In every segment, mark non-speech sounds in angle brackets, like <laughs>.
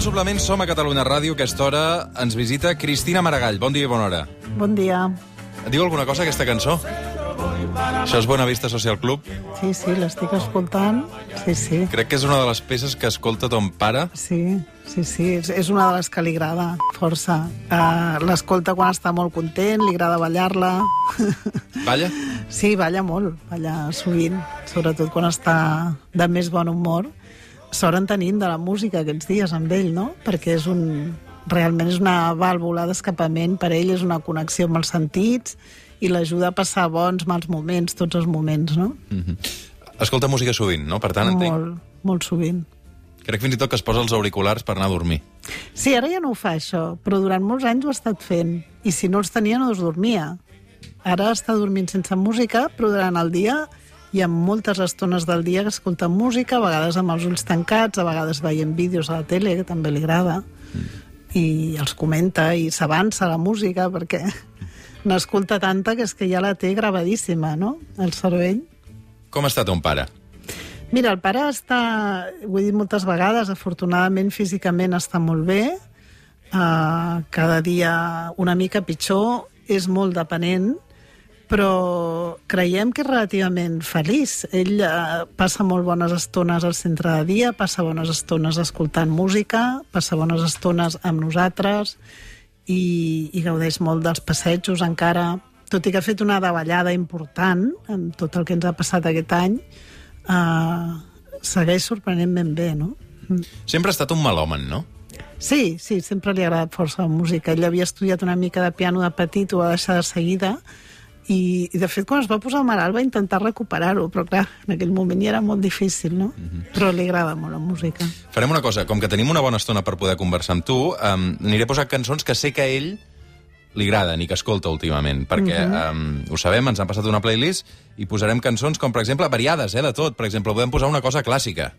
al suplement Som a Catalunya Ràdio. A aquesta hora ens visita Cristina Maragall. Bon dia i bona hora. Bon dia. Et diu alguna cosa aquesta cançó? Això és Bona Vista Social Club. Sí, sí, l'estic escoltant. Sí, sí. Crec que és una de les peces que escolta ton pare. Sí, sí, sí. És, és una de les que li agrada, força. Uh, L'escolta quan està molt content, li agrada ballar-la. <laughs> Balla? sí, balla molt, balla sovint, sobretot quan està de més bon humor. Sort en tenim de la música aquests dies amb ell, no? Perquè és un... Realment és una vàlvula d'escapament per ell, és una connexió amb els sentits i l'ajuda a passar bons, mals moments, tots els moments, no? Escolta música sovint, no? Per tant, entenc. Molt, molt sovint. Crec fins i tot que es posa els auriculars per anar a dormir. Sí, ara ja no ho fa, això, però durant molts anys ho ha estat fent. I si no els tenia, no es dormia. Ara està dormint sense música, però durant el dia hi ha moltes estones del dia que escolta música, a vegades amb els ulls tancats, a vegades veient vídeos a la tele, que també li agrada, i els comenta i s'avança la música, perquè <laughs> n'escolta tanta que és que ja la té gravadíssima, no?, el cervell. Com està ton pare? Mira, el pare està, ho he dit moltes vegades, afortunadament físicament està molt bé, uh, cada dia una mica pitjor, és molt dependent, però creiem que és relativament feliç. Ell uh, passa molt bones estones al centre de dia, passa bones estones escoltant música, passa bones estones amb nosaltres i, i gaudeix molt dels passejos encara, tot i que ha fet una davallada important amb tot el que ens ha passat aquest any, uh, segueix sorprenentment bé, no? Sempre ha estat un melòmen, no? Sí, sí, sempre li ha agradat força la música. Ell havia estudiat una mica de piano de petit, ho va deixar de seguida, i, i de fet quan es va posar malalt va intentar recuperar-ho, però clar, en aquell moment ja era molt difícil, no? Però li agrada molt la música. Farem una cosa, com que tenim una bona estona per poder conversar amb tu, um, aniré a posar cançons que sé que ell li agraden i que escolta últimament, perquè um, ho sabem, ens han passat una playlist i posarem cançons com, per exemple, variades, eh, de tot. Per exemple, podem posar una cosa clàssica.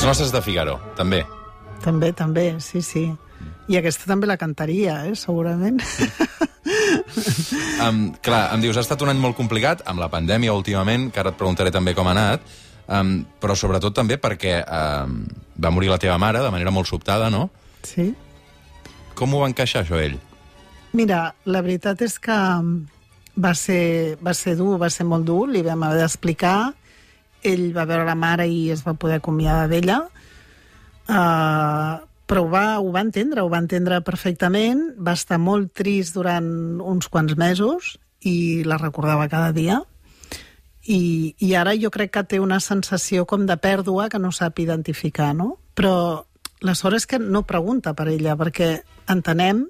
Les nostres de Figaro, també. També, també, sí, sí. I aquesta també la cantaria, eh, segurament. Um, clar, em dius, ha estat un any molt complicat, amb la pandèmia últimament, que ara et preguntaré també com ha anat, um, però sobretot també perquè um, va morir la teva mare de manera molt sobtada, no? sí. Com ho va encaixar, això, ell? Mira, la veritat és que va ser, va ser dur, va ser molt dur, li vam haver d'explicar, ell va veure la mare i es va poder acomiadar d'ella, uh, però ho va, ho va entendre, ho va entendre perfectament, va estar molt trist durant uns quants mesos i la recordava cada dia, i, i ara jo crec que té una sensació com de pèrdua que no sap identificar, no? Però la sort és que no pregunta per ella, perquè entenem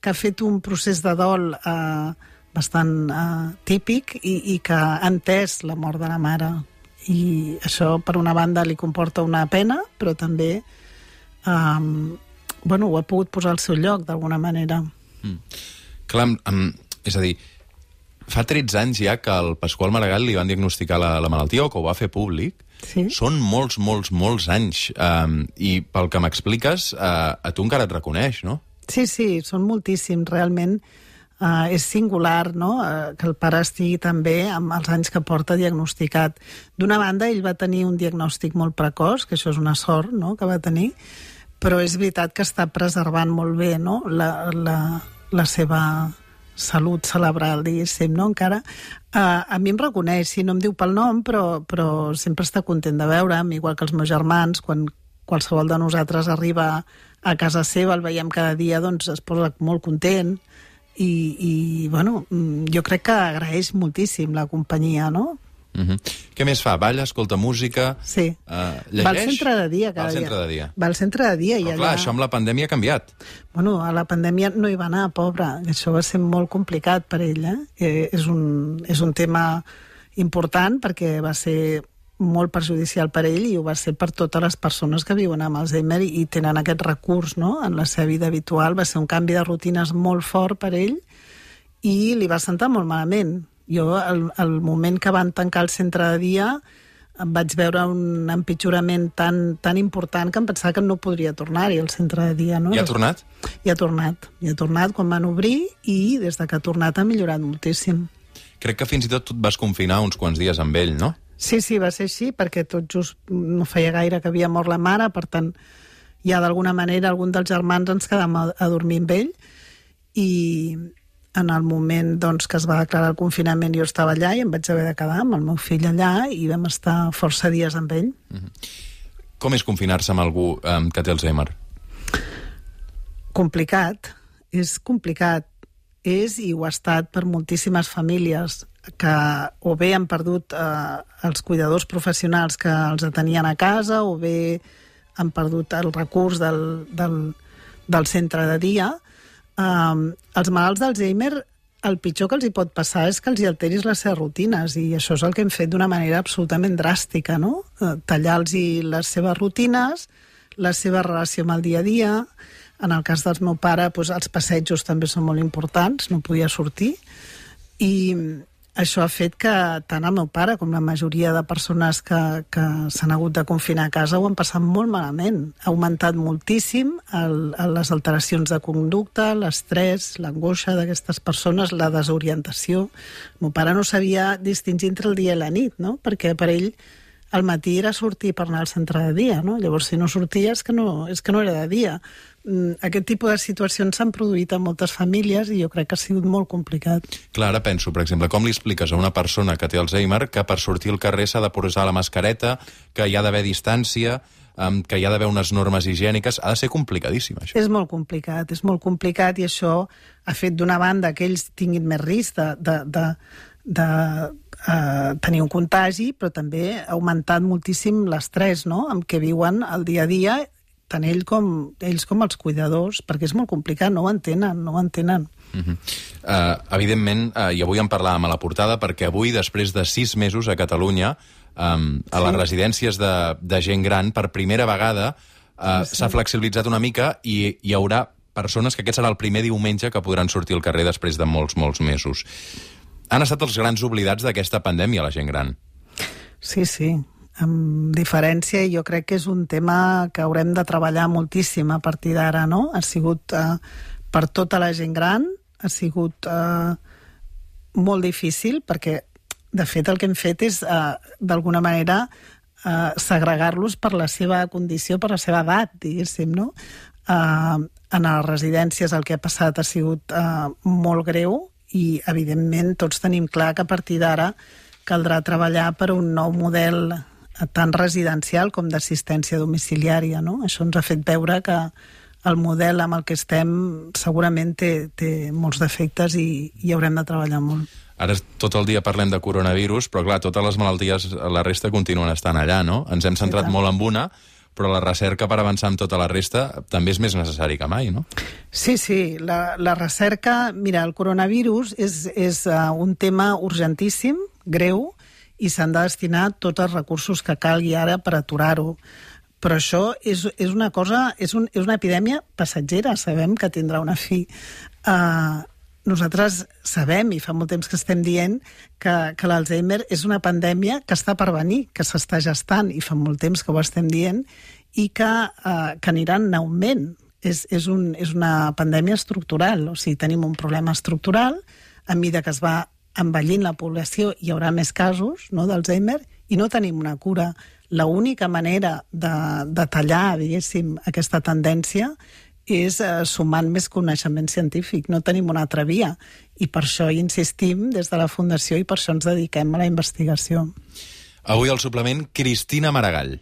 que ha fet un procés de dol eh, bastant eh, típic i, i que ha entès la mort de la mare. I això, per una banda, li comporta una pena, però també eh, bueno, ho ha pogut posar al seu lloc, d'alguna manera. Clar, um, és a dir, fa 13 anys ja que al Pasqual Maragall li van diagnosticar la, la malaltia o que ho va fer públic. Sí. Són molts, molts, molts anys. Um, I pel que m'expliques, uh, a tu encara et reconeix, no? Sí, sí, són moltíssims, realment. Uh, és singular no? uh, que el pare estigui també amb els anys que porta diagnosticat. D'una banda, ell va tenir un diagnòstic molt precoç, que això és una sort no? que va tenir, però és veritat que està preservant molt bé no? la, la, la seva salut cerebral, diguéssim, no? encara. Uh, a mi em reconeix, si no em diu pel nom, però, però sempre està content de veure'm, igual que els meus germans, quan qualsevol de nosaltres arriba a casa seva, el veiem cada dia, doncs es posa molt content i, i bueno, mm, jo crec que agraeix moltíssim la companyia, no? Uh -huh. Què més fa? Balla, escolta música... Sí. Uh, Va al centre de dia cada Va al centre dia. de dia. Va al centre de dia i Però allà... clar, això amb la pandèmia ha canviat. Bueno, a la pandèmia no hi va anar, pobre. Això va ser molt complicat per ell, eh? eh és, un, és un tema important perquè va ser molt perjudicial per ell i ho va ser per totes les persones que viuen amb Alzheimer i, i tenen aquest recurs no? en la seva vida habitual. Va ser un canvi de rutines molt fort per ell i li va sentar molt malament. Jo, el, el moment que van tancar el centre de dia, em vaig veure un empitjorament tan, tan important que em pensava que no podria tornar-hi al centre de dia. No? I ha tornat? I ha tornat. I ha tornat quan van obrir i des de que ha tornat ha millorat moltíssim. Crec que fins i tot tu et vas confinar uns quants dies amb ell, no? Sí, sí, va ser així, perquè tot just no feia gaire que havia mort la mare, per tant, ja d'alguna manera algun dels germans ens quedàvem a, a dormir amb ell i en el moment doncs, que es va declarar el confinament jo estava allà i em vaig haver de quedar amb el meu fill allà i vam estar força dies amb ell. Com és confinar-se amb algú um, que té Alzheimer? Complicat, és complicat. És i ho ha estat per moltíssimes famílies que o bé han perdut eh, els cuidadors professionals que els atenien a casa o bé han perdut el recurs del, del, del centre de dia. Um, els malalts d'Alzheimer el pitjor que els hi pot passar és que els hi alteris les seves rutines i això és el que hem fet d'una manera absolutament dràstica, no? Eh, Tallar-los les seves rutines, la seva relació amb el dia a dia. En el cas del meu pare, doncs, els passejos també són molt importants, no podia sortir. I això ha fet que tant el meu pare com la majoria de persones que, que s'han hagut de confinar a casa ho han passat molt malament. Ha augmentat moltíssim el, el, les alteracions de conducta, l'estrès, l'angoixa d'aquestes persones, la desorientació. El meu pare no sabia distingir entre el dia i la nit, no? perquè per ell al matí era sortir per anar al centre de dia, no? Llavors, si no sortia, és que no, és que no era de dia. Mm, Aquest tipus de situacions s'han produït a moltes famílies i jo crec que ha sigut molt complicat. Clar, ara penso, per exemple, com li expliques a una persona que té Alzheimer que per sortir al carrer s'ha de posar la mascareta, que hi ha d'haver distància, um, que hi ha d'haver unes normes higièniques... Ha de ser complicadíssim, això. És molt complicat, és molt complicat i això ha fet d'una banda que ells tinguin més risc de, de, de, de uh, tenir un contagi, però també ha augmentat moltíssim l'estrès no? amb què viuen el dia a dia tant ell com, ells com els cuidadors, perquè és molt complicat, no ho entenen, no ho entenen. Uh -huh. uh, evidentment, uh, i avui en parlàvem a la portada, perquè avui, després de sis mesos a Catalunya, um, a Sí. les residències de, de gent gran, per primera vegada uh, Sí, sí. s'ha flexibilitzat una mica i hi haurà persones que aquest serà el primer diumenge que podran sortir al carrer després de molts, molts mesos. Han estat els grans oblidats d'aquesta pandèmia, la gent gran. Sí, sí, amb diferència, i jo crec que és un tema que haurem de treballar moltíssim a partir d'ara, no? Ha sigut eh, per tota la gent gran, ha sigut eh, molt difícil, perquè, de fet, el que hem fet és, eh, d'alguna manera, eh, segregar-los per la seva condició, per la seva edat, diguéssim, no? Eh, en les residències el que ha passat ha sigut eh, molt greu i, evidentment, tots tenim clar que a partir d'ara caldrà treballar per un nou model eh, tant residencial com d'assistència domiciliària. No? Això ens ha fet veure que el model amb el que estem segurament té, té molts defectes i, i haurem de treballar molt. Ara tot el dia parlem de coronavirus, però clar, totes les malalties, la resta continuen estant allà, no? Ens hem centrat tant. molt en una, però la recerca per avançar amb tota la resta també és més necessari que mai, no? Sí, sí, la, la recerca... Mira, el coronavirus és, és uh, un tema urgentíssim, greu, i s'han de destinar tots els recursos que calgui ara per aturar-ho. Però això és, és una cosa, és, un, és una epidèmia passatgera, sabem que tindrà una fi. Uh, nosaltres sabem, i fa molt temps que estem dient, que, que l'Alzheimer és una pandèmia que està per venir, que s'està gestant, i fa molt temps que ho estem dient, i que, uh, que anirà en augment. És, és, un, és una pandèmia estructural, o sigui, tenim un problema estructural, a mesura que es va envellint la població hi haurà més casos no, d'Alzheimer i no tenim una cura. La única manera de, de tallar, diguéssim, aquesta tendència és eh, sumant més coneixement científic. No tenim una altra via. I per això hi insistim des de la Fundació i per això ens dediquem a la investigació. Avui al suplement, Cristina Maragall.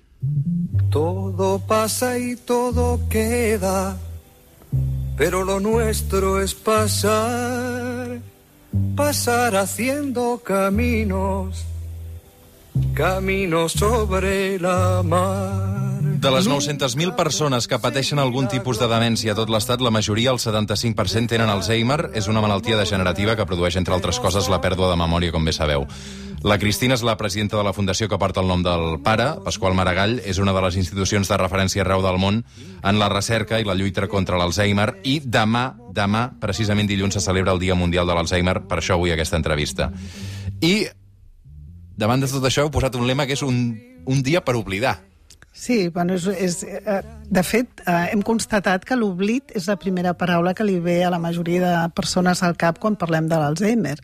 Todo pasa y todo queda, pero lo nuestro es pasar, pasar haciendo caminos, caminos sobre la mar. De les 900.000 persones que pateixen algun tipus de demència a tot l'estat, la majoria, el 75%, tenen Alzheimer. És una malaltia degenerativa que produeix, entre altres coses, la pèrdua de memòria, com bé sabeu. La Cristina és la presidenta de la fundació que porta el nom del pare, Pasqual Maragall. És una de les institucions de referència arreu del món en la recerca i la lluita contra l'Alzheimer. I demà, demà, precisament dilluns, se celebra el Dia Mundial de l'Alzheimer. Per això avui aquesta entrevista. I davant de tot això heu posat un lema que és un, un dia per oblidar. Sí, bueno, és, és, eh, de fet, eh, hem constatat que l'oblit és la primera paraula que li ve a la majoria de persones al cap quan parlem de l'Alzheimer.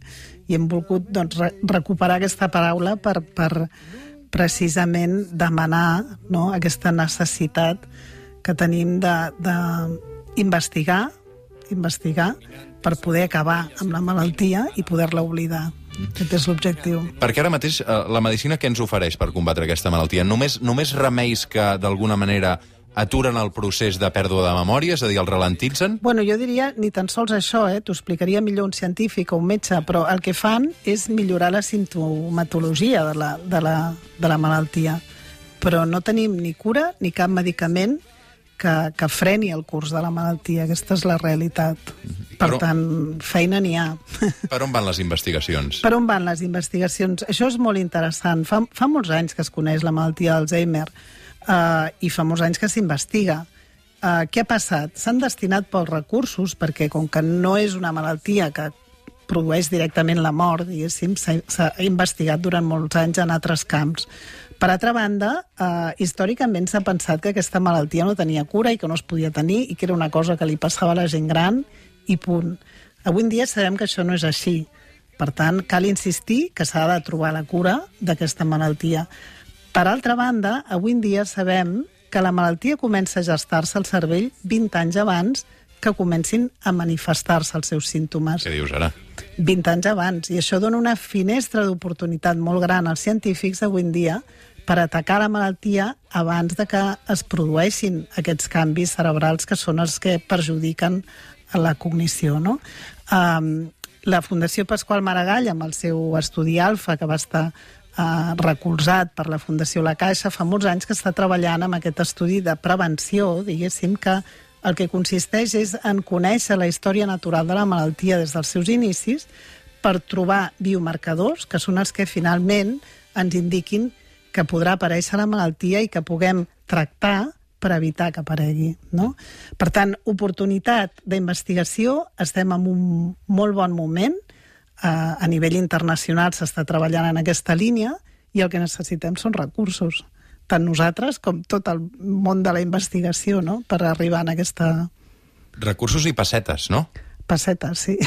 I hem volgut doncs, re recuperar aquesta paraula per, per precisament demanar no, aquesta necessitat que tenim d'investigar investigar per poder acabar amb la malaltia i poder-la oblidar. Aquest és l'objectiu. Perquè ara mateix eh, la medicina què ens ofereix per combatre aquesta malaltia? Només, només remeis que d'alguna manera aturen el procés de pèrdua de memòria, és a dir, el ralentitzen? Bueno, jo diria ni tan sols això, eh? t'ho explicaria millor un científic o un metge, però el que fan és millorar la sintomatologia de la, de la, de la malaltia. Però no tenim ni cura ni cap medicament que, que freni el curs de la malaltia. Aquesta és la realitat. Per Però- tant, feina n'hi ha. <laughs> Per on van les investigacions? Per on van les investigacions? Això és molt interessant. Fa, fa molts anys que es coneix la malaltia d'Alzheimer uh, i fa molts anys que s'investiga. Uh, què ha passat? S'han destinat pocs recursos perquè, com que no és una malaltia que produeix directament la mort, diguéssim, s'ha investigat durant molts anys en altres camps. Per altra banda, eh, històricament s'ha pensat que aquesta malaltia no tenia cura i que no es podia tenir i que era una cosa que li passava a la gent gran i punt. Avui en dia sabem que això no és així. Per tant, cal insistir que s'ha de trobar la cura d'aquesta malaltia. Per altra banda, avui en dia sabem que la malaltia comença a gestar-se al cervell 20 anys abans que comencin a manifestar-se els seus símptomes. Què dius ara? 20 anys abans. I això dona una finestra d'oportunitat molt gran als científics avui en dia per atacar la malaltia abans de que es produeixin aquests canvis cerebrals que són els que perjudiquen la cognició. No? Um, la Fundació Pasqual Maragall, amb el seu estudi Alfa, que va estar uh, recolzat per la Fundació La Caixa, fa molts anys que està treballant amb aquest estudi de prevenció, diguéssim, que el que consisteix és en conèixer la història natural de la malaltia des dels seus inicis per trobar biomarcadors, que són els que finalment ens indiquin que podrà aparèixer la malaltia i que puguem tractar per evitar que aparegui. No? Per tant, oportunitat d'investigació, estem en un molt bon moment, eh, a nivell internacional s'està treballant en aquesta línia i el que necessitem són recursos tant nosaltres com tot el món de la investigació, no?, per arribar a aquesta Recursos i pessetes, no? passeta, sí.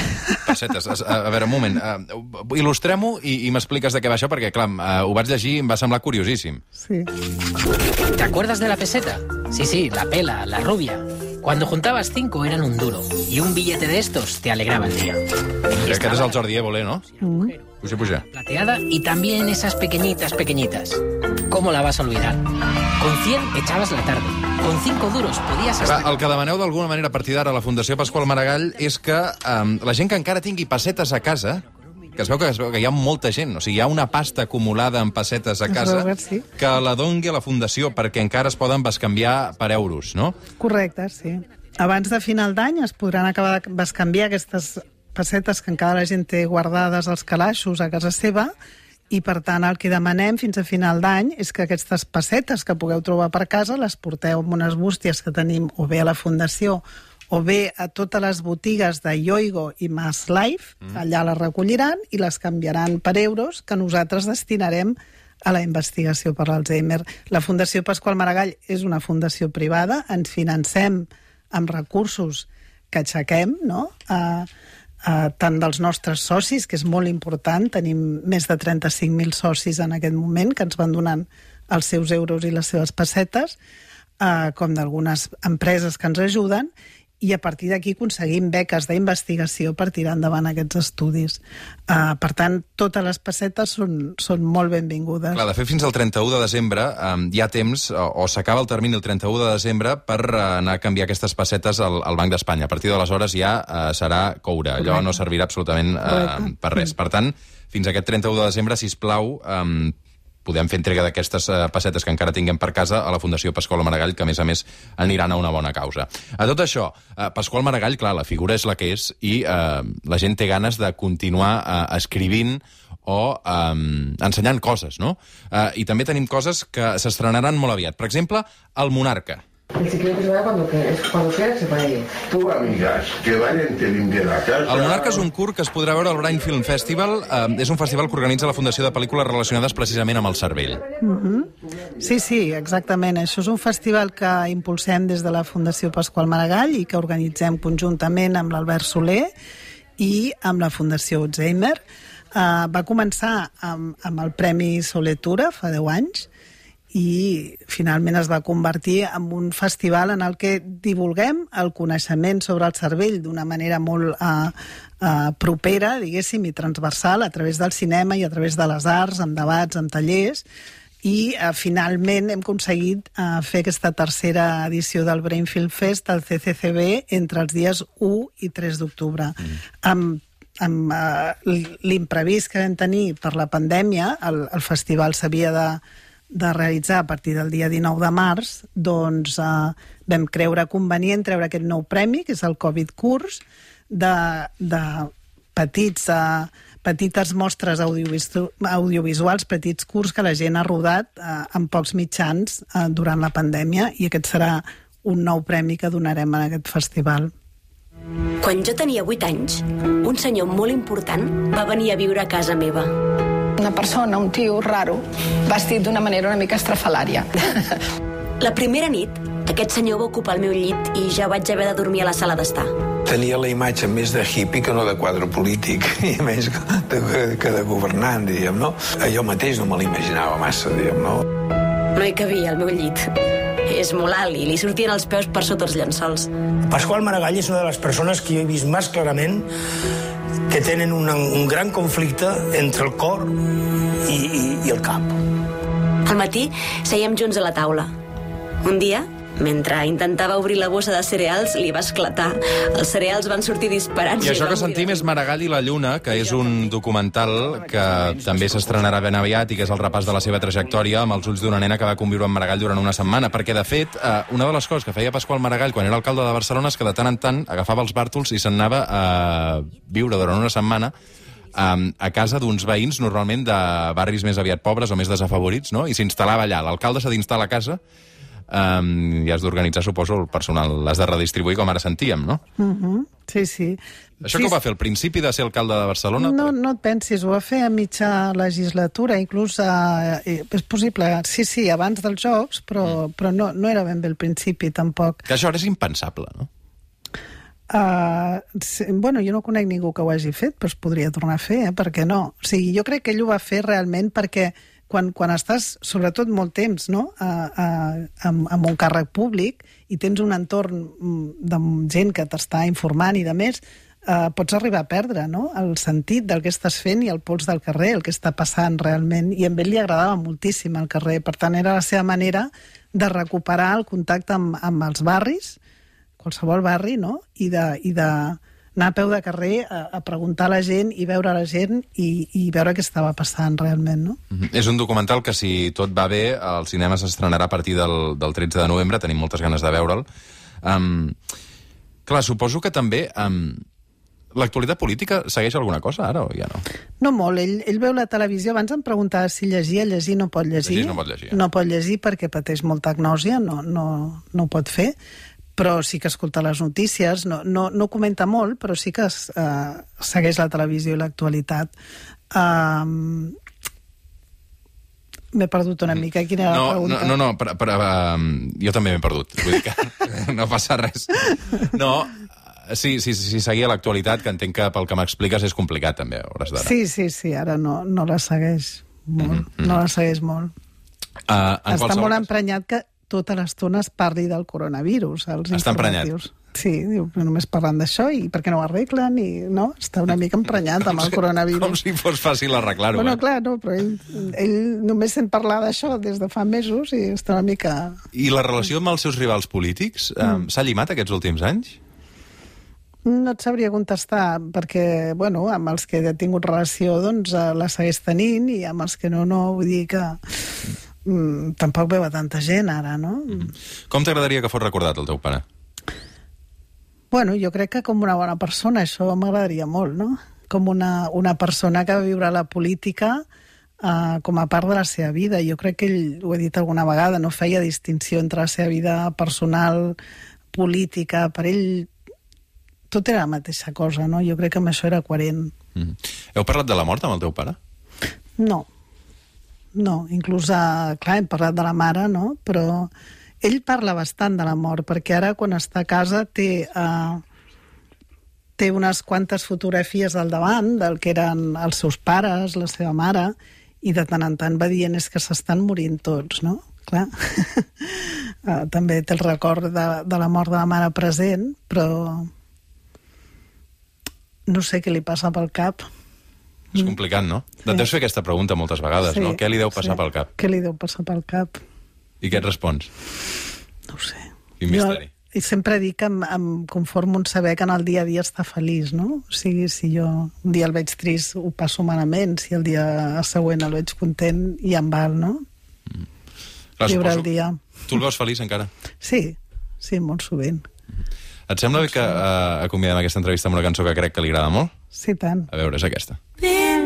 Pessetes. A, a veure, un moment. Uh, Il·lustrem-ho i, i m'expliques de què va això, perquè, clar, uh, ho vaig llegir i em va semblar curiosíssim. sí. ¿Te acuerdas de la peseta? Sí, sí, la pela, la rubia. Cuando juntabas cinco eran un duro y un billete de estos te alegraba el día. Crec que eres el Jordi Évole, no? Mm. Puja, puja. Plateada y también esas pequeñitas, pequeñitas. ¿Cómo la vas a olvidar? Con 100 echabas la tarde. Con cinco duros podías Clar, hasta... el que demaneu d'alguna manera a partir d'ara a la Fundació Pasqual Maragall és que um, la gent que encara tingui pessetes a casa que es veu que, es veu que hi ha molta gent, o sigui, hi ha una pasta acumulada en pessetes a casa que sí. que la dongui a la Fundació perquè encara es poden bescanviar per euros, no? Correcte, sí. Abans de final d'any es podran acabar de bescanviar aquestes pessetes que encara la gent té guardades als calaixos a casa seva i, per tant, el que demanem fins a final d'any és que aquestes pessetes que pugueu trobar per casa les porteu amb unes bústies que tenim o bé a la Fundació o bé a totes les botigues de Yoigo i Mass Life, mm. allà les recolliran i les canviaran per euros que nosaltres destinarem a la investigació per l'Alzheimer. La Fundació Pasqual Maragall és una fundació privada, ens financem amb recursos que aixequem, no?, a, a, tant dels nostres socis, que és molt important, tenim més de 35.000 socis en aquest moment que ens van donant els seus euros i les seves pessetes, eh, com d'algunes empreses que ens ajuden, i a partir d'aquí aconseguim beques d'investigació per tirar endavant aquests estudis. Uh, per tant, totes les pessetes són, són molt benvingudes. Clar, de fet, fins al 31 de desembre um, hi ha temps, o, o s'acaba el termini el 31 de desembre per uh, anar a canviar aquestes pessetes al, al Banc d'Espanya. A partir d'aleshores ja uh, serà coure. Allò Correcte. no servirà absolutament uh, Correcte. per res. Per tant, fins aquest 31 de desembre, si plau, um, podem fer entrega d'aquestes uh, pessetes que encara tinguem per casa a la Fundació Pasqual Maragall, que a més a més aniran a una bona causa. A tot això, uh, Pasqual Maragall, clar, la figura és la que és i uh, la gent té ganes de continuar uh, escrivint o um, ensenyant coses, no? Uh, I també tenim coses que s'estrenaran molt aviat. Per exemple, El Monarca. El siguiente se va cuando, que- cuando quiera se puede ir. Tú amigas que vayan te limpien la casa. El Monarca és un curt que es podrà veure al Brain Film Festival. Eh, és un festival que organitza la Fundació de Pel·lícules relacionades precisament amb el cervell. Sí, sí, exactament. Això és un festival que impulsem des de la Fundació Pasqual Maragall i que organitzem conjuntament amb l'Albert Soler i amb la Fundació Alzheimer. Uh, va començar amb, amb el Premi Soletura fa 10 anys i finalment es va convertir en un festival en el que divulguem el coneixement sobre el cervell d'una manera molt uh, uh, propera, diguéssim, i transversal a través del cinema i a través de les arts, amb debats, amb tallers, i uh, finalment hem aconseguit uh, fer aquesta tercera edició del Brainfield Fest al CCCB entre els dies 1 i 3 d'octubre. Mm. Amb amb uh, l'imprevist que vam tenir per la pandèmia, el, el festival s'havia de, de realitzar a partir del dia 19 de març, doncs eh, vam creure convenient treure aquest nou premi, que és el Covid Curs, de, de petits, eh, petites mostres audiovisu audiovisuals, petits curs que la gent ha rodat eh, en pocs mitjans eh, durant la pandèmia, i aquest serà un nou premi que donarem en aquest festival. Quan jo tenia 8 anys, un senyor molt important va venir a viure a casa meva. Una persona, un tio raro, vestit d'una manera una mica estrafalària. <laughs> La primera nit, aquest senyor va ocupar el meu llit i ja vaig haver de dormir a la sala d'estar. Tenia la imatge més de hippie que no de quadre polític, <laughs> i més de, que de governant, diríem, no? Jo mateix no me l'imaginava massa, diguem, no? No hi cabia al meu llit. És molt alt i li sortien els peus per sota els llençols. Pasqual Maragall és una de les persones que jo he vist més clarament que tenen un, un gran conflicte entre el cor i, i, i el cap. Al matí seiem junts a la taula. Un dia, mentre intentava obrir la bossa de cereals, li va esclatar. Els cereals van sortir disparats. I això va que sentim és Maragall i la Lluna, que és un documental que també s'estrenarà ben aviat i que és el repàs de la seva trajectòria amb els ulls d'una nena que va conviure amb Maragall durant una setmana. Perquè, de fet, eh, una de les coses que feia Pasqual Maragall quan era alcalde de Barcelona és que de tant en tant agafava els bàrtols i se'n anava a viure durant una setmana um, a casa d'uns veïns, normalment de barris més aviat pobres o més desafavorits, no? i s'instal·lava allà. L'alcalde s'ha d'instal·lar a casa um, i has d'organitzar, suposo, el personal. L'has de redistribuir, com ara sentíem, no? Uh -huh. Sí, sí. Això sí, que ho va fer al principi de ser alcalde de Barcelona? No, no et pensis, ho va fer a mitja legislatura, inclús eh, eh, és possible, sí, sí, abans dels Jocs, però, mm. però no, no era ben bé al principi, tampoc. Que això ara és impensable, no? Uh, sí, bueno, jo no conec ningú que ho hagi fet, però es podria tornar a fer, eh? per què no? O sigui, jo crec que ell ho va fer realment perquè quan, quan estàs, sobretot molt temps, no? Uh, uh, amb, amb un càrrec públic i tens un entorn mm, de gent que t'està informant i de més, uh, pots arribar a perdre no? el sentit del que estàs fent i el pols del carrer, el que està passant realment. I a ell li agradava moltíssim el carrer. Per tant, era la seva manera de recuperar el contacte amb, amb els barris, qualsevol barri, no? I de, i de anar a peu de carrer a, a preguntar a la gent i veure la gent i, i veure què estava passant realment, no? Mm -hmm. És un documental que, si tot va bé, al cinema s'estrenarà a partir del, del 13 de novembre. Tenim moltes ganes de veure'l. Um, clar, suposo que també... Um, L'actualitat política segueix alguna cosa ara o ja no? No molt. Ell, ell veu la televisió. Abans em preguntava si llegia. Llegir no pot llegir. Llegir no pot llegir. No pot llegir perquè pateix molta agnòsia, no, no, no ho pot fer però sí que escolta les notícies, no, no, no comenta molt, però sí que es, eh, segueix la televisió i l'actualitat. Um, M'he perdut una mica. Quina era no, la pregunta? No, no, no per, per, um, jo també m'he perdut. Vull dir que <laughs> no passa res. No, sí, sí, sí, seguia l'actualitat, que entenc que pel que m'expliques és complicat, també, a hores d'ara. Sí, sí, sí, ara no, no la segueix molt. Mm -hmm. No la segueix molt. Uh, en Està molt cas... emprenyat que tota l'estona es parli del coronavirus. Als Està emprenyat. Sí, diu, només parlant d'això i per què no ho arreglen? I, no? Està una mica emprenyat amb el coronavirus. Com si fos fàcil arreglar-ho. Bueno, eh? clar, no, però ell, ell només sent parlar d'això des de fa mesos i està una mica... I la relació amb els seus rivals polítics Mm. um, s'ha llimat aquests últims anys? No et sabria contestar, perquè, bueno, amb els que he tingut relació, doncs, eh, la segueix tenint, i amb els que no, no, vull dir que... Mm, tampoc veu a tanta gent ara, no? Mm. Com t'agradaria que fos recordat el teu pare? Bueno, jo crec que com una bona persona, això m'agradaria molt, no? Com una, una persona que va viure la política uh, com a part de la seva vida. Jo crec que ell, ho he dit alguna vegada, no feia distinció entre la seva vida personal, política, per ell tot era la mateixa cosa, no? Jo crec que amb això era coherent. Mm. Heu parlat de la mort amb el teu pare? No, no, inclús, uh, clar, hem parlat de la mare, no? Però ell parla bastant de la mort, perquè ara, quan està a casa, té, uh, té unes quantes fotografies al davant del que eren els seus pares, la seva mare, i de tant en tant va dient és que s'estan morint tots, no? Clar. uh, <laughs> també té el record de, de la mort de la mare present, però no sé què li passa pel cap. És complicat, no? Sí. Et deus fer aquesta pregunta moltes vegades, Sí, no? Què li deu passar sí. pel cap? Què li deu passar pel cap? I què et respons? No ho sé. Quin misteri. Jo, i sempre dic que em, em conformo en saber que en el dia a dia està feliç, no? O sigui, si jo un dia el veig trist ho passo malament, si el dia següent el veig content i em val, no? Clar, Viure suposo- el dia. Tu el veus feliç encara? Sí, sí, molt sovint. Et sembla bé que uh, acomiadem aquesta entrevista amb una cançó que crec que li agrada molt? Sí, tant. A veure, és aquesta. Pinto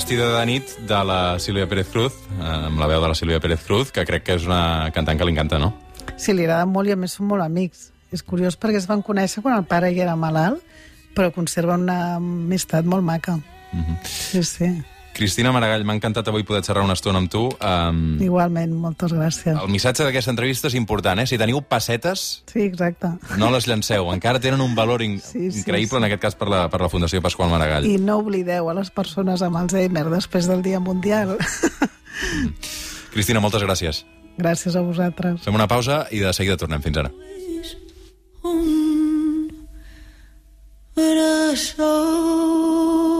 vestida de nit de la Sílvia Pérez Cruz, eh, amb la veu de la Sílvia Pérez Cruz, que crec que és una cantant que li encanta, no? Sí, li agrada molt i a més són molt amics. És curiós perquè es van conèixer quan el pare ja era malalt, però conserven una amistat molt maca. Mhm. Sí, sí. Cristina Maragall, m'ha encantat avui poder xerrar una estona amb tu. Um, Igualment, moltes gràcies. el missatge d'aquesta entrevista és important, eh? Si teniu pessetes, Sí, exacte. no les llanceu. Encara tenen un valor in Sí, sí, increïble, sí. en aquest cas, per la, per la Fundació Pasqual Maragall. I no oblideu a les persones amb Alzheimer després del Dia Mundial. Cristina, moltes gràcies. Gràcies a vosaltres. Fem una pausa i de seguida tornem. Fins ara. un bressol